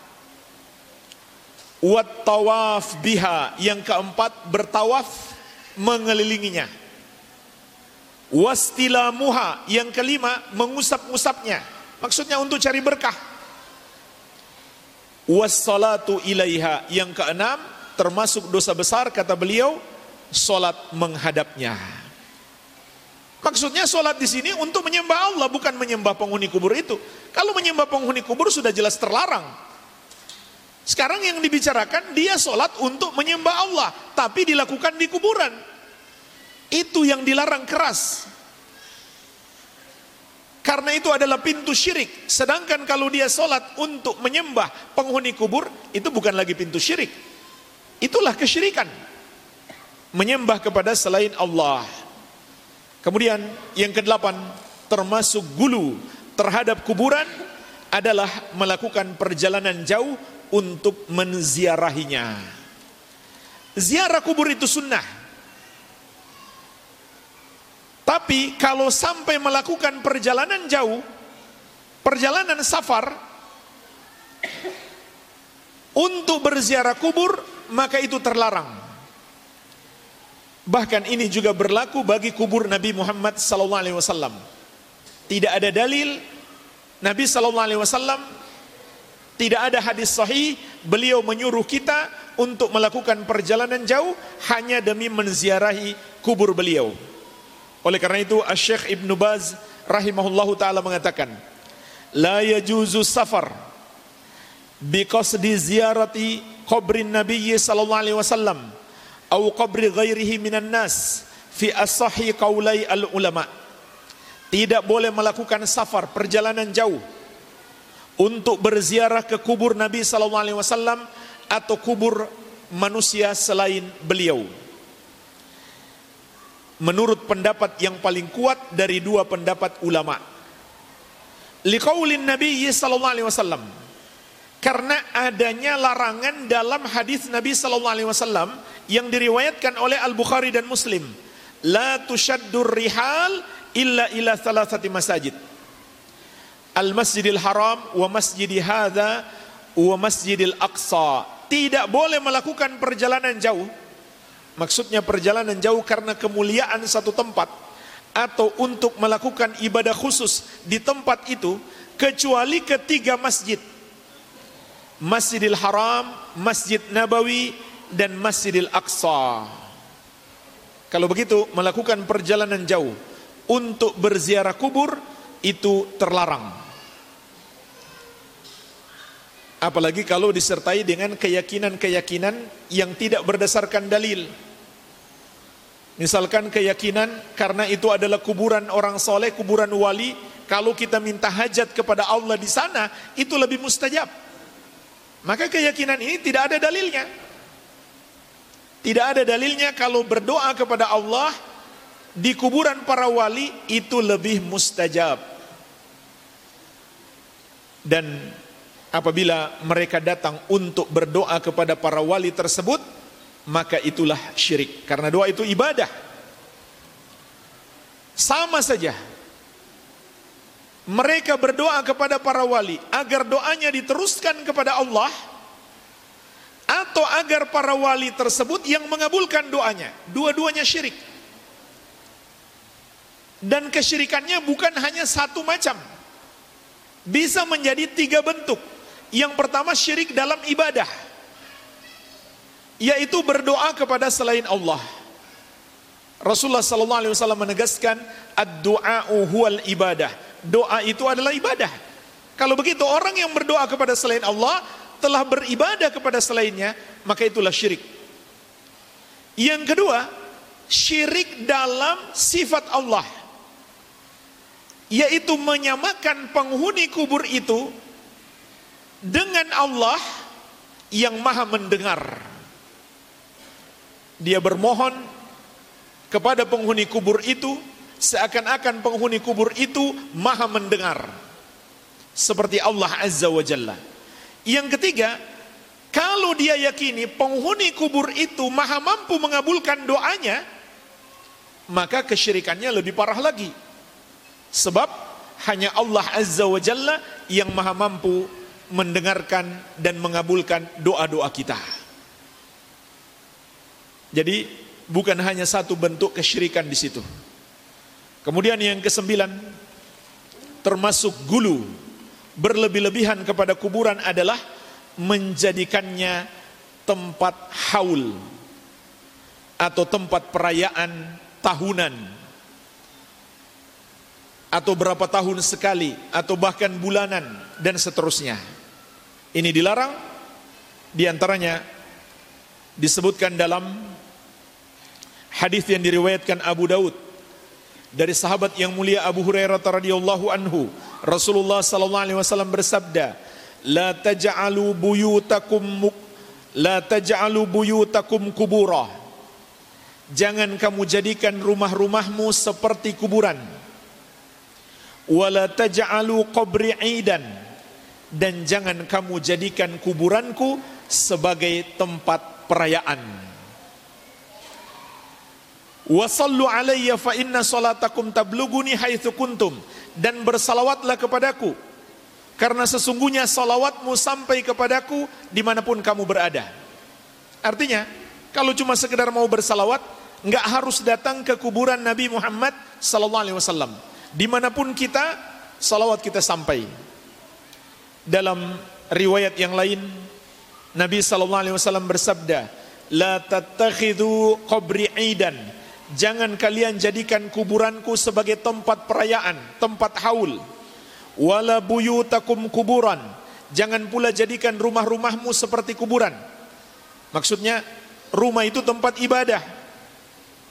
Wat tawaf biha yang keempat bertawaf mengelilinginya. Wastilamuha yang kelima mengusap-usapnya. Maksudnya untuk cari berkah. Wassalatu ilaiha yang keenam termasuk dosa besar kata beliau solat menghadapnya. Maksudnya solat di sini untuk menyembah Allah bukan menyembah penghuni kubur itu. Kalau menyembah penghuni kubur sudah jelas terlarang. Sekarang yang dibicarakan dia sholat untuk menyembah Allah, tapi dilakukan di kuburan. Itu yang dilarang keras. Karena itu adalah pintu syirik. Sedangkan kalau dia sholat untuk menyembah penghuni kubur, itu bukan lagi pintu syirik. Itulah kesyirikan. Menyembah kepada selain Allah. Kemudian yang kedelapan, termasuk gulu terhadap kuburan adalah melakukan perjalanan jauh untuk menziarahinya. Ziarah kubur itu sunnah. Tapi kalau sampai melakukan perjalanan jauh, perjalanan safar, untuk berziarah kubur, maka itu terlarang. Bahkan ini juga berlaku bagi kubur Nabi Muhammad SAW. Tidak ada dalil Nabi SAW tidak ada hadis sahih beliau menyuruh kita untuk melakukan perjalanan jauh hanya demi menziarahi kubur beliau. Oleh karena itu Asy-Syaikh Ibnu Baz rahimahullahu taala mengatakan, "La yajuzu safar bi qasdi ziyarati qabrin Nabi sallallahu alaihi wasallam atau qabri ghairihi minan nas fi as-sahih qaulai al-ulama." Tidak boleh melakukan safar perjalanan jauh untuk berziarah ke kubur Nabi sallallahu alaihi wasallam atau kubur manusia selain beliau. Menurut pendapat yang paling kuat dari dua pendapat ulama. Liqaulin Nabi sallallahu alaihi wasallam karena adanya larangan dalam hadis Nabi sallallahu alaihi wasallam yang diriwayatkan oleh Al-Bukhari dan Muslim. La tushaddur rihal illa ila thalathati masajid. Al-Masjidil Haram wa Masjidi Hadha wa Masjidil Aqsa. Tidak boleh melakukan perjalanan jauh maksudnya perjalanan jauh karena kemuliaan satu tempat atau untuk melakukan ibadah khusus di tempat itu kecuali ketiga masjid. Masjidil Haram, Masjid Nabawi dan Masjidil Aqsa. Kalau begitu melakukan perjalanan jauh untuk berziarah kubur itu terlarang. Apalagi kalau disertai dengan keyakinan-keyakinan yang tidak berdasarkan dalil. Misalkan keyakinan karena itu adalah kuburan orang soleh, kuburan wali. Kalau kita minta hajat kepada Allah di sana, itu lebih mustajab. Maka keyakinan ini tidak ada dalilnya. Tidak ada dalilnya kalau berdoa kepada Allah di kuburan para wali itu lebih mustajab. Dan apabila mereka datang untuk berdoa kepada para wali tersebut maka itulah syirik. Karena doa itu ibadah. Sama saja mereka berdoa kepada para wali agar doanya diteruskan kepada Allah atau agar para wali tersebut yang mengabulkan doanya. Dua-duanya syirik. Dan kesyirikannya bukan hanya satu macam. Bisa menjadi tiga bentuk yang pertama syirik dalam ibadah. Yaitu berdoa kepada selain Allah. Rasulullah sallallahu alaihi wasallam menegaskan ad-du'a'u huwal ibadah. Doa itu adalah ibadah. Kalau begitu orang yang berdoa kepada selain Allah telah beribadah kepada selainnya, maka itulah syirik. Yang kedua, syirik dalam sifat Allah. Yaitu menyamakan penghuni kubur itu dengan Allah yang maha mendengar. Dia bermohon kepada penghuni kubur itu seakan-akan penghuni kubur itu maha mendengar. Seperti Allah Azza wa Jalla. Yang ketiga, kalau dia yakini penghuni kubur itu maha mampu mengabulkan doanya, maka kesyirikannya lebih parah lagi. Sebab hanya Allah Azza wa Jalla yang maha mampu mendengarkan dan mengabulkan doa-doa kita. Jadi bukan hanya satu bentuk kesyirikan di situ. Kemudian yang kesembilan termasuk gulu berlebih-lebihan kepada kuburan adalah menjadikannya tempat haul atau tempat perayaan tahunan atau berapa tahun sekali atau bahkan bulanan dan seterusnya. Ini dilarang. Di antaranya disebutkan dalam hadis yang diriwayatkan Abu Daud dari sahabat yang mulia Abu Hurairah radhiyallahu anhu. Rasulullah sallallahu alaihi wasallam bersabda la taj'alu buyutakum la taj'alu buyutakum kubura jangan kamu jadikan rumah-rumahmu seperti kuburan. Wala taj'alu qabri aidan dan jangan kamu jadikan kuburanku sebagai tempat perayaan. Wasallu alayya fa inna salatakum tabluguni haitsu kuntum dan bersalawatlah kepadaku karena sesungguhnya salawatmu sampai kepadaku di mana pun kamu berada. Artinya, kalau cuma sekedar mau bersalawat, nggak harus datang ke kuburan Nabi Muhammad sallallahu alaihi wasallam. Di mana pun kita, salawat kita sampai. Dalam riwayat yang lain Nabi sallallahu alaihi wasallam bersabda, "La tattakhidhu qabri aidan." Jangan kalian jadikan kuburanku sebagai tempat perayaan, tempat haul. Wala buyutakum kuburan. Jangan pula jadikan rumah-rumahmu seperti kuburan. Maksudnya rumah itu tempat ibadah.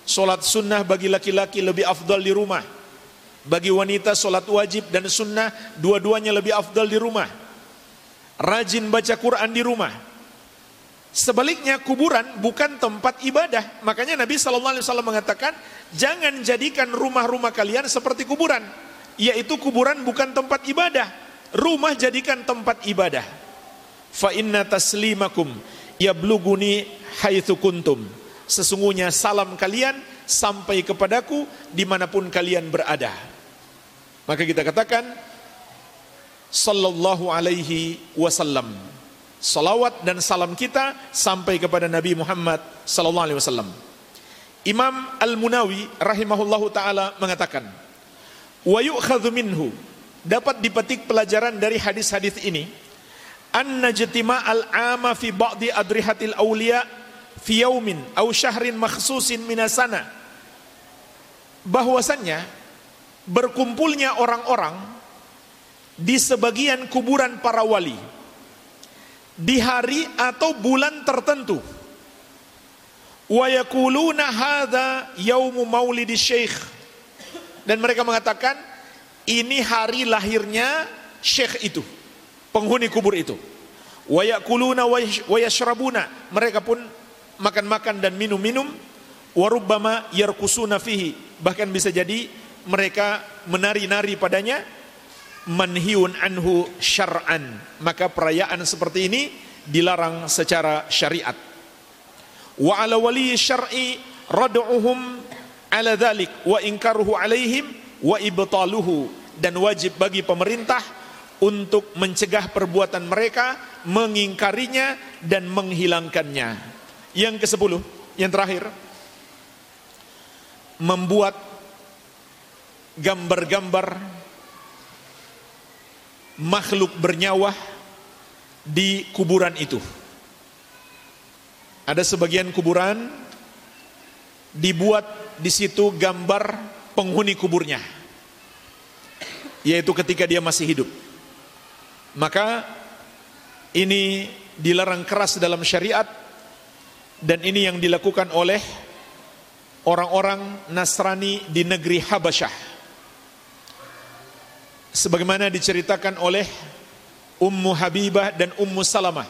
Solat sunnah bagi laki-laki lebih afdal di rumah. Bagi wanita solat wajib dan sunnah dua-duanya lebih afdal di rumah. Rajin baca Quran di rumah. Sebaliknya kuburan bukan tempat ibadah. Makanya Nabi Shallallahu Alaihi Wasallam mengatakan jangan jadikan rumah-rumah kalian seperti kuburan. Yaitu kuburan bukan tempat ibadah. Rumah jadikan tempat ibadah. Fa inna taslimakum yabluguni haitsu kuntum. Sesungguhnya salam kalian sampai kepadaku di mana pun kalian berada. Maka kita katakan sallallahu alaihi wasallam. Salawat dan salam kita sampai kepada Nabi Muhammad sallallahu alaihi wasallam. Imam Al-Munawi rahimahullahu taala mengatakan, "Wa yu'khadhu minhu" dapat dipetik pelajaran dari hadis-hadis ini anna jatima al-ama fi ba'di adrihatil awliya fi yaumin aw syahrin makhsusin minasana bahwasannya berkumpulnya orang-orang di sebagian kuburan para wali di hari atau bulan tertentu. Wa yakuluna hadza yaumu maulidi syekh dan mereka mengatakan ini hari lahirnya syekh itu penghuni kubur itu. Wa yakuluna wa yashrabuna. Mereka pun makan-makan dan minum-minum. Wa rubbama yarkusuna fihi. Bahkan bisa jadi mereka menari-nari padanya manhiun anhu syar'an. Maka perayaan seperti ini dilarang secara syariat. Wa ala wali syar'i rad'uhum ala dhalik wa inkaruhu alaihim wa ibtaluhu. Dan wajib bagi pemerintah untuk mencegah perbuatan mereka, mengingkarinya dan menghilangkannya. Yang ke sepuluh, yang terakhir, membuat gambar-gambar makhluk bernyawa di kuburan itu. Ada sebagian kuburan dibuat di situ gambar penghuni kuburnya. Yaitu ketika dia masih hidup. Maka ini dilarang keras dalam syariat dan ini yang dilakukan oleh orang-orang Nasrani di negeri Habasyah. Sebagaimana diceritakan oleh Ummu Habibah dan Ummu Salamah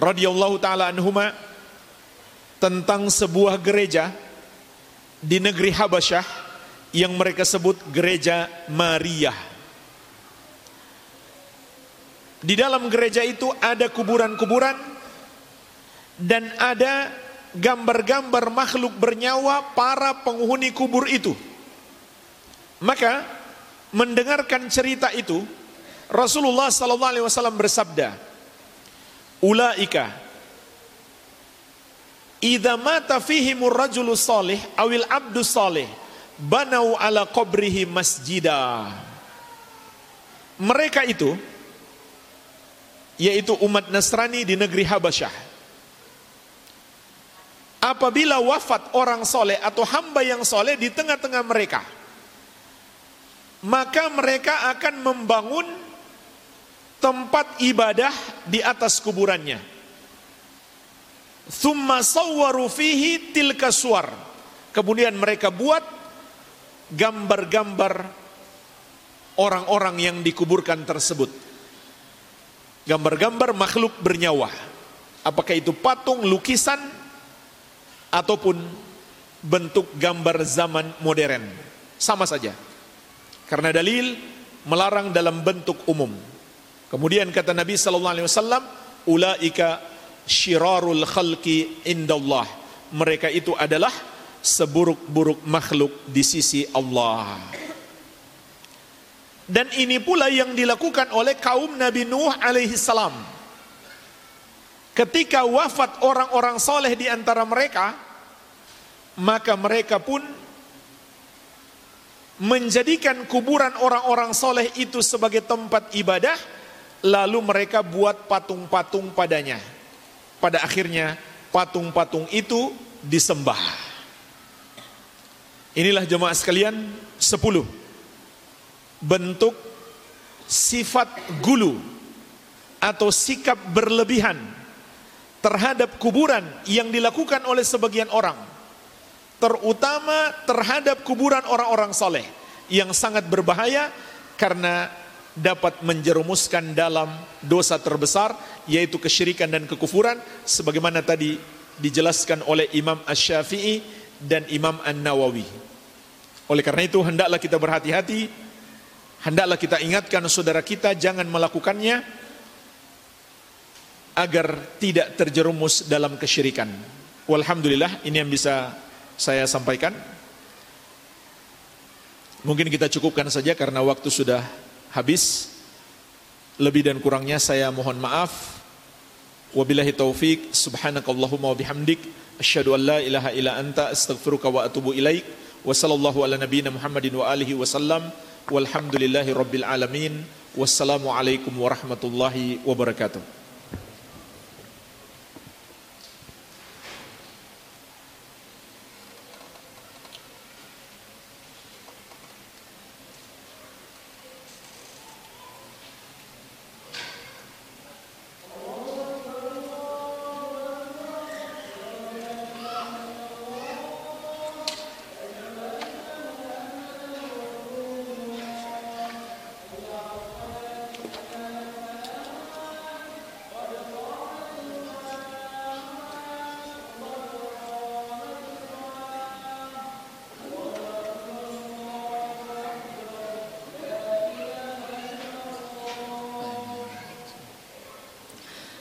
radhiyallahu taala anhuma tentang sebuah gereja di negeri Habasyah yang mereka sebut gereja Maria. Di dalam gereja itu ada kuburan-kuburan dan ada gambar-gambar makhluk bernyawa para penghuni kubur itu. Maka mendengarkan cerita itu Rasulullah sallallahu alaihi wasallam bersabda, "Ulaika idza mata fihimur rajulu salih awil abdu salih banau ala qabrihi masjida." Mereka itu yaitu umat Nasrani di negeri Habasyah. Apabila wafat orang soleh atau hamba yang soleh di tengah-tengah mereka, maka mereka akan membangun tempat ibadah di atas kuburannya. Thumma sawwaru fihi tilka suar. Kemudian mereka buat gambar-gambar orang-orang yang dikuburkan tersebut gambar-gambar makhluk bernyawa. Apakah itu patung, lukisan, ataupun bentuk gambar zaman modern. Sama saja. Karena dalil melarang dalam bentuk umum. Kemudian kata Nabi sallallahu alaihi wasallam, ulaika syirarul khalqi indallah. Mereka itu adalah seburuk-buruk makhluk di sisi Allah. Dan ini pula yang dilakukan oleh kaum Nabi Nuh alaihi salam. Ketika wafat orang-orang soleh di antara mereka, maka mereka pun menjadikan kuburan orang-orang soleh itu sebagai tempat ibadah, lalu mereka buat patung-patung padanya. Pada akhirnya patung-patung itu disembah. Inilah jemaah sekalian sepuluh bentuk sifat gulu atau sikap berlebihan terhadap kuburan yang dilakukan oleh sebagian orang terutama terhadap kuburan orang-orang soleh yang sangat berbahaya karena dapat menjerumuskan dalam dosa terbesar yaitu kesyirikan dan kekufuran sebagaimana tadi dijelaskan oleh Imam Ash-Syafi'i dan Imam An-Nawawi. Oleh karena itu hendaklah kita berhati-hati hendaklah kita ingatkan saudara kita jangan melakukannya agar tidak terjerumus dalam kesyirikan. Walhamdulillah ini yang bisa saya sampaikan. Mungkin kita cukupkan saja karena waktu sudah habis. Lebih dan kurangnya saya mohon maaf. Wabillahi taufik, subhanakallahumma wa bihamdik, asyhadu an la ilaha illa anta astaghfiruka wa atubu ilaik. Wa sallallahu ala nabiyyina Muhammadin wa alihi wasallam. Walhamdulillahi rabbil alamin. Wassalamualaikum warahmatullahi wabarakatuh.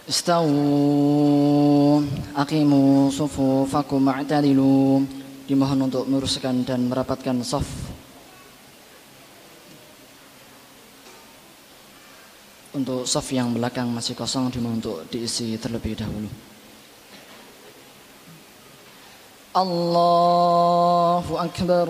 Istau Akimu sufufakum ma'tadilu Dimohon untuk meluruskan dan merapatkan saf. Untuk saf yang belakang masih kosong dimohon untuk diisi terlebih dahulu. Allahu Akbar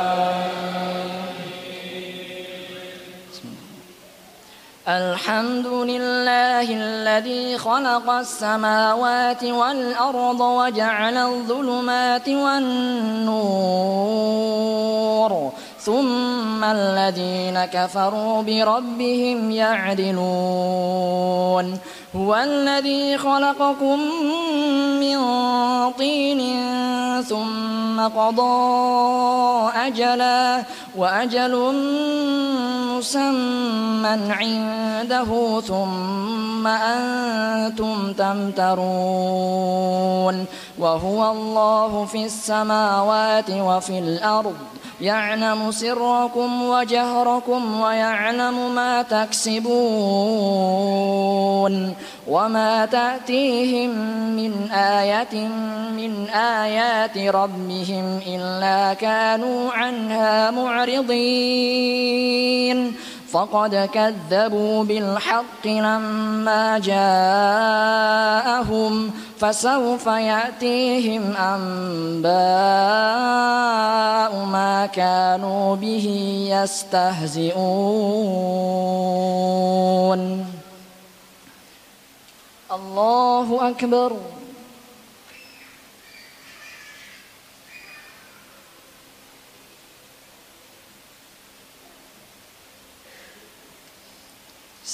الحمد لله الذي خلق السماوات والأرض وجعل الظلمات والنور ثم الذين كفروا بربهم يعدلون. هو الذي خلقكم من طين ثم قضى أجلا وأجل مسمى عنده ثم أنتم تمترون وهو الله في السماوات وفي الأرض يعلم سركم وجهركم ويعلم ما تكسبون وما تأتيهم من آية من آيات ربهم إلا كانوا عنها معرضين فقد كذبوا بالحق لما جاءهم فسوف يأتيهم أنباء ما كانوا به يستهزئون. الله أكبر.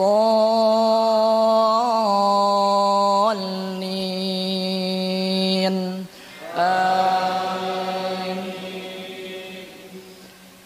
الضالين. آمين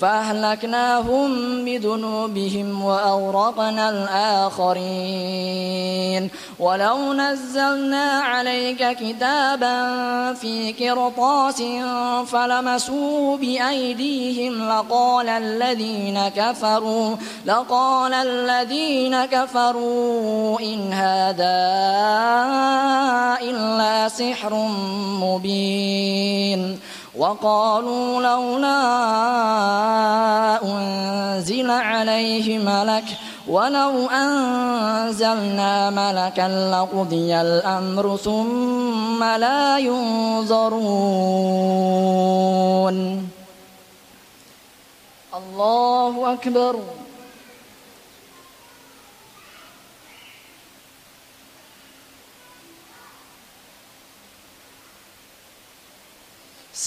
فأهلكناهم بذنوبهم وأغرقنا الآخرين. ولو نزلنا عليك كتابا في قرطاس فلمسوه بأيديهم لقال الذين كفروا لقال الذين كفروا إن هذا إلا سحر مبين. وقالوا لولا أنزل عليه ملك ولو أنزلنا ملكا لقضي الأمر ثم لا ينظرون. الله أكبر.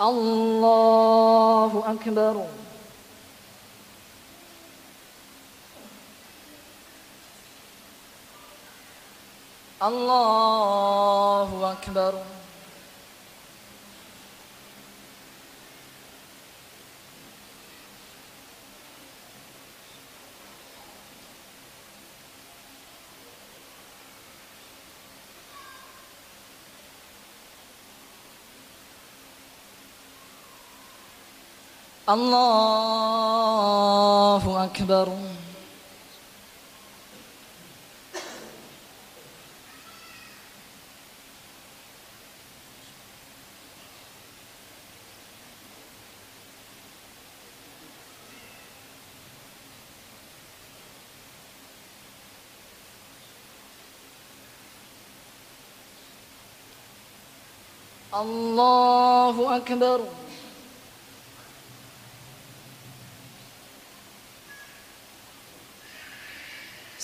الله أكبر. الله أكبر. الله أكبر. الله أكبر.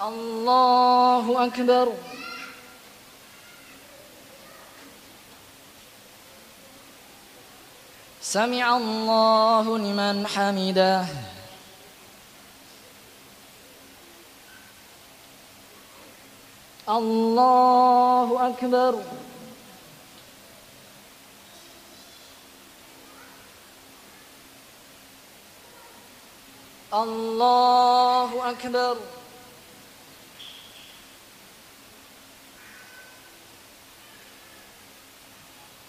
الله أكبر. سمع الله لمن حمده. الله أكبر. الله أكبر.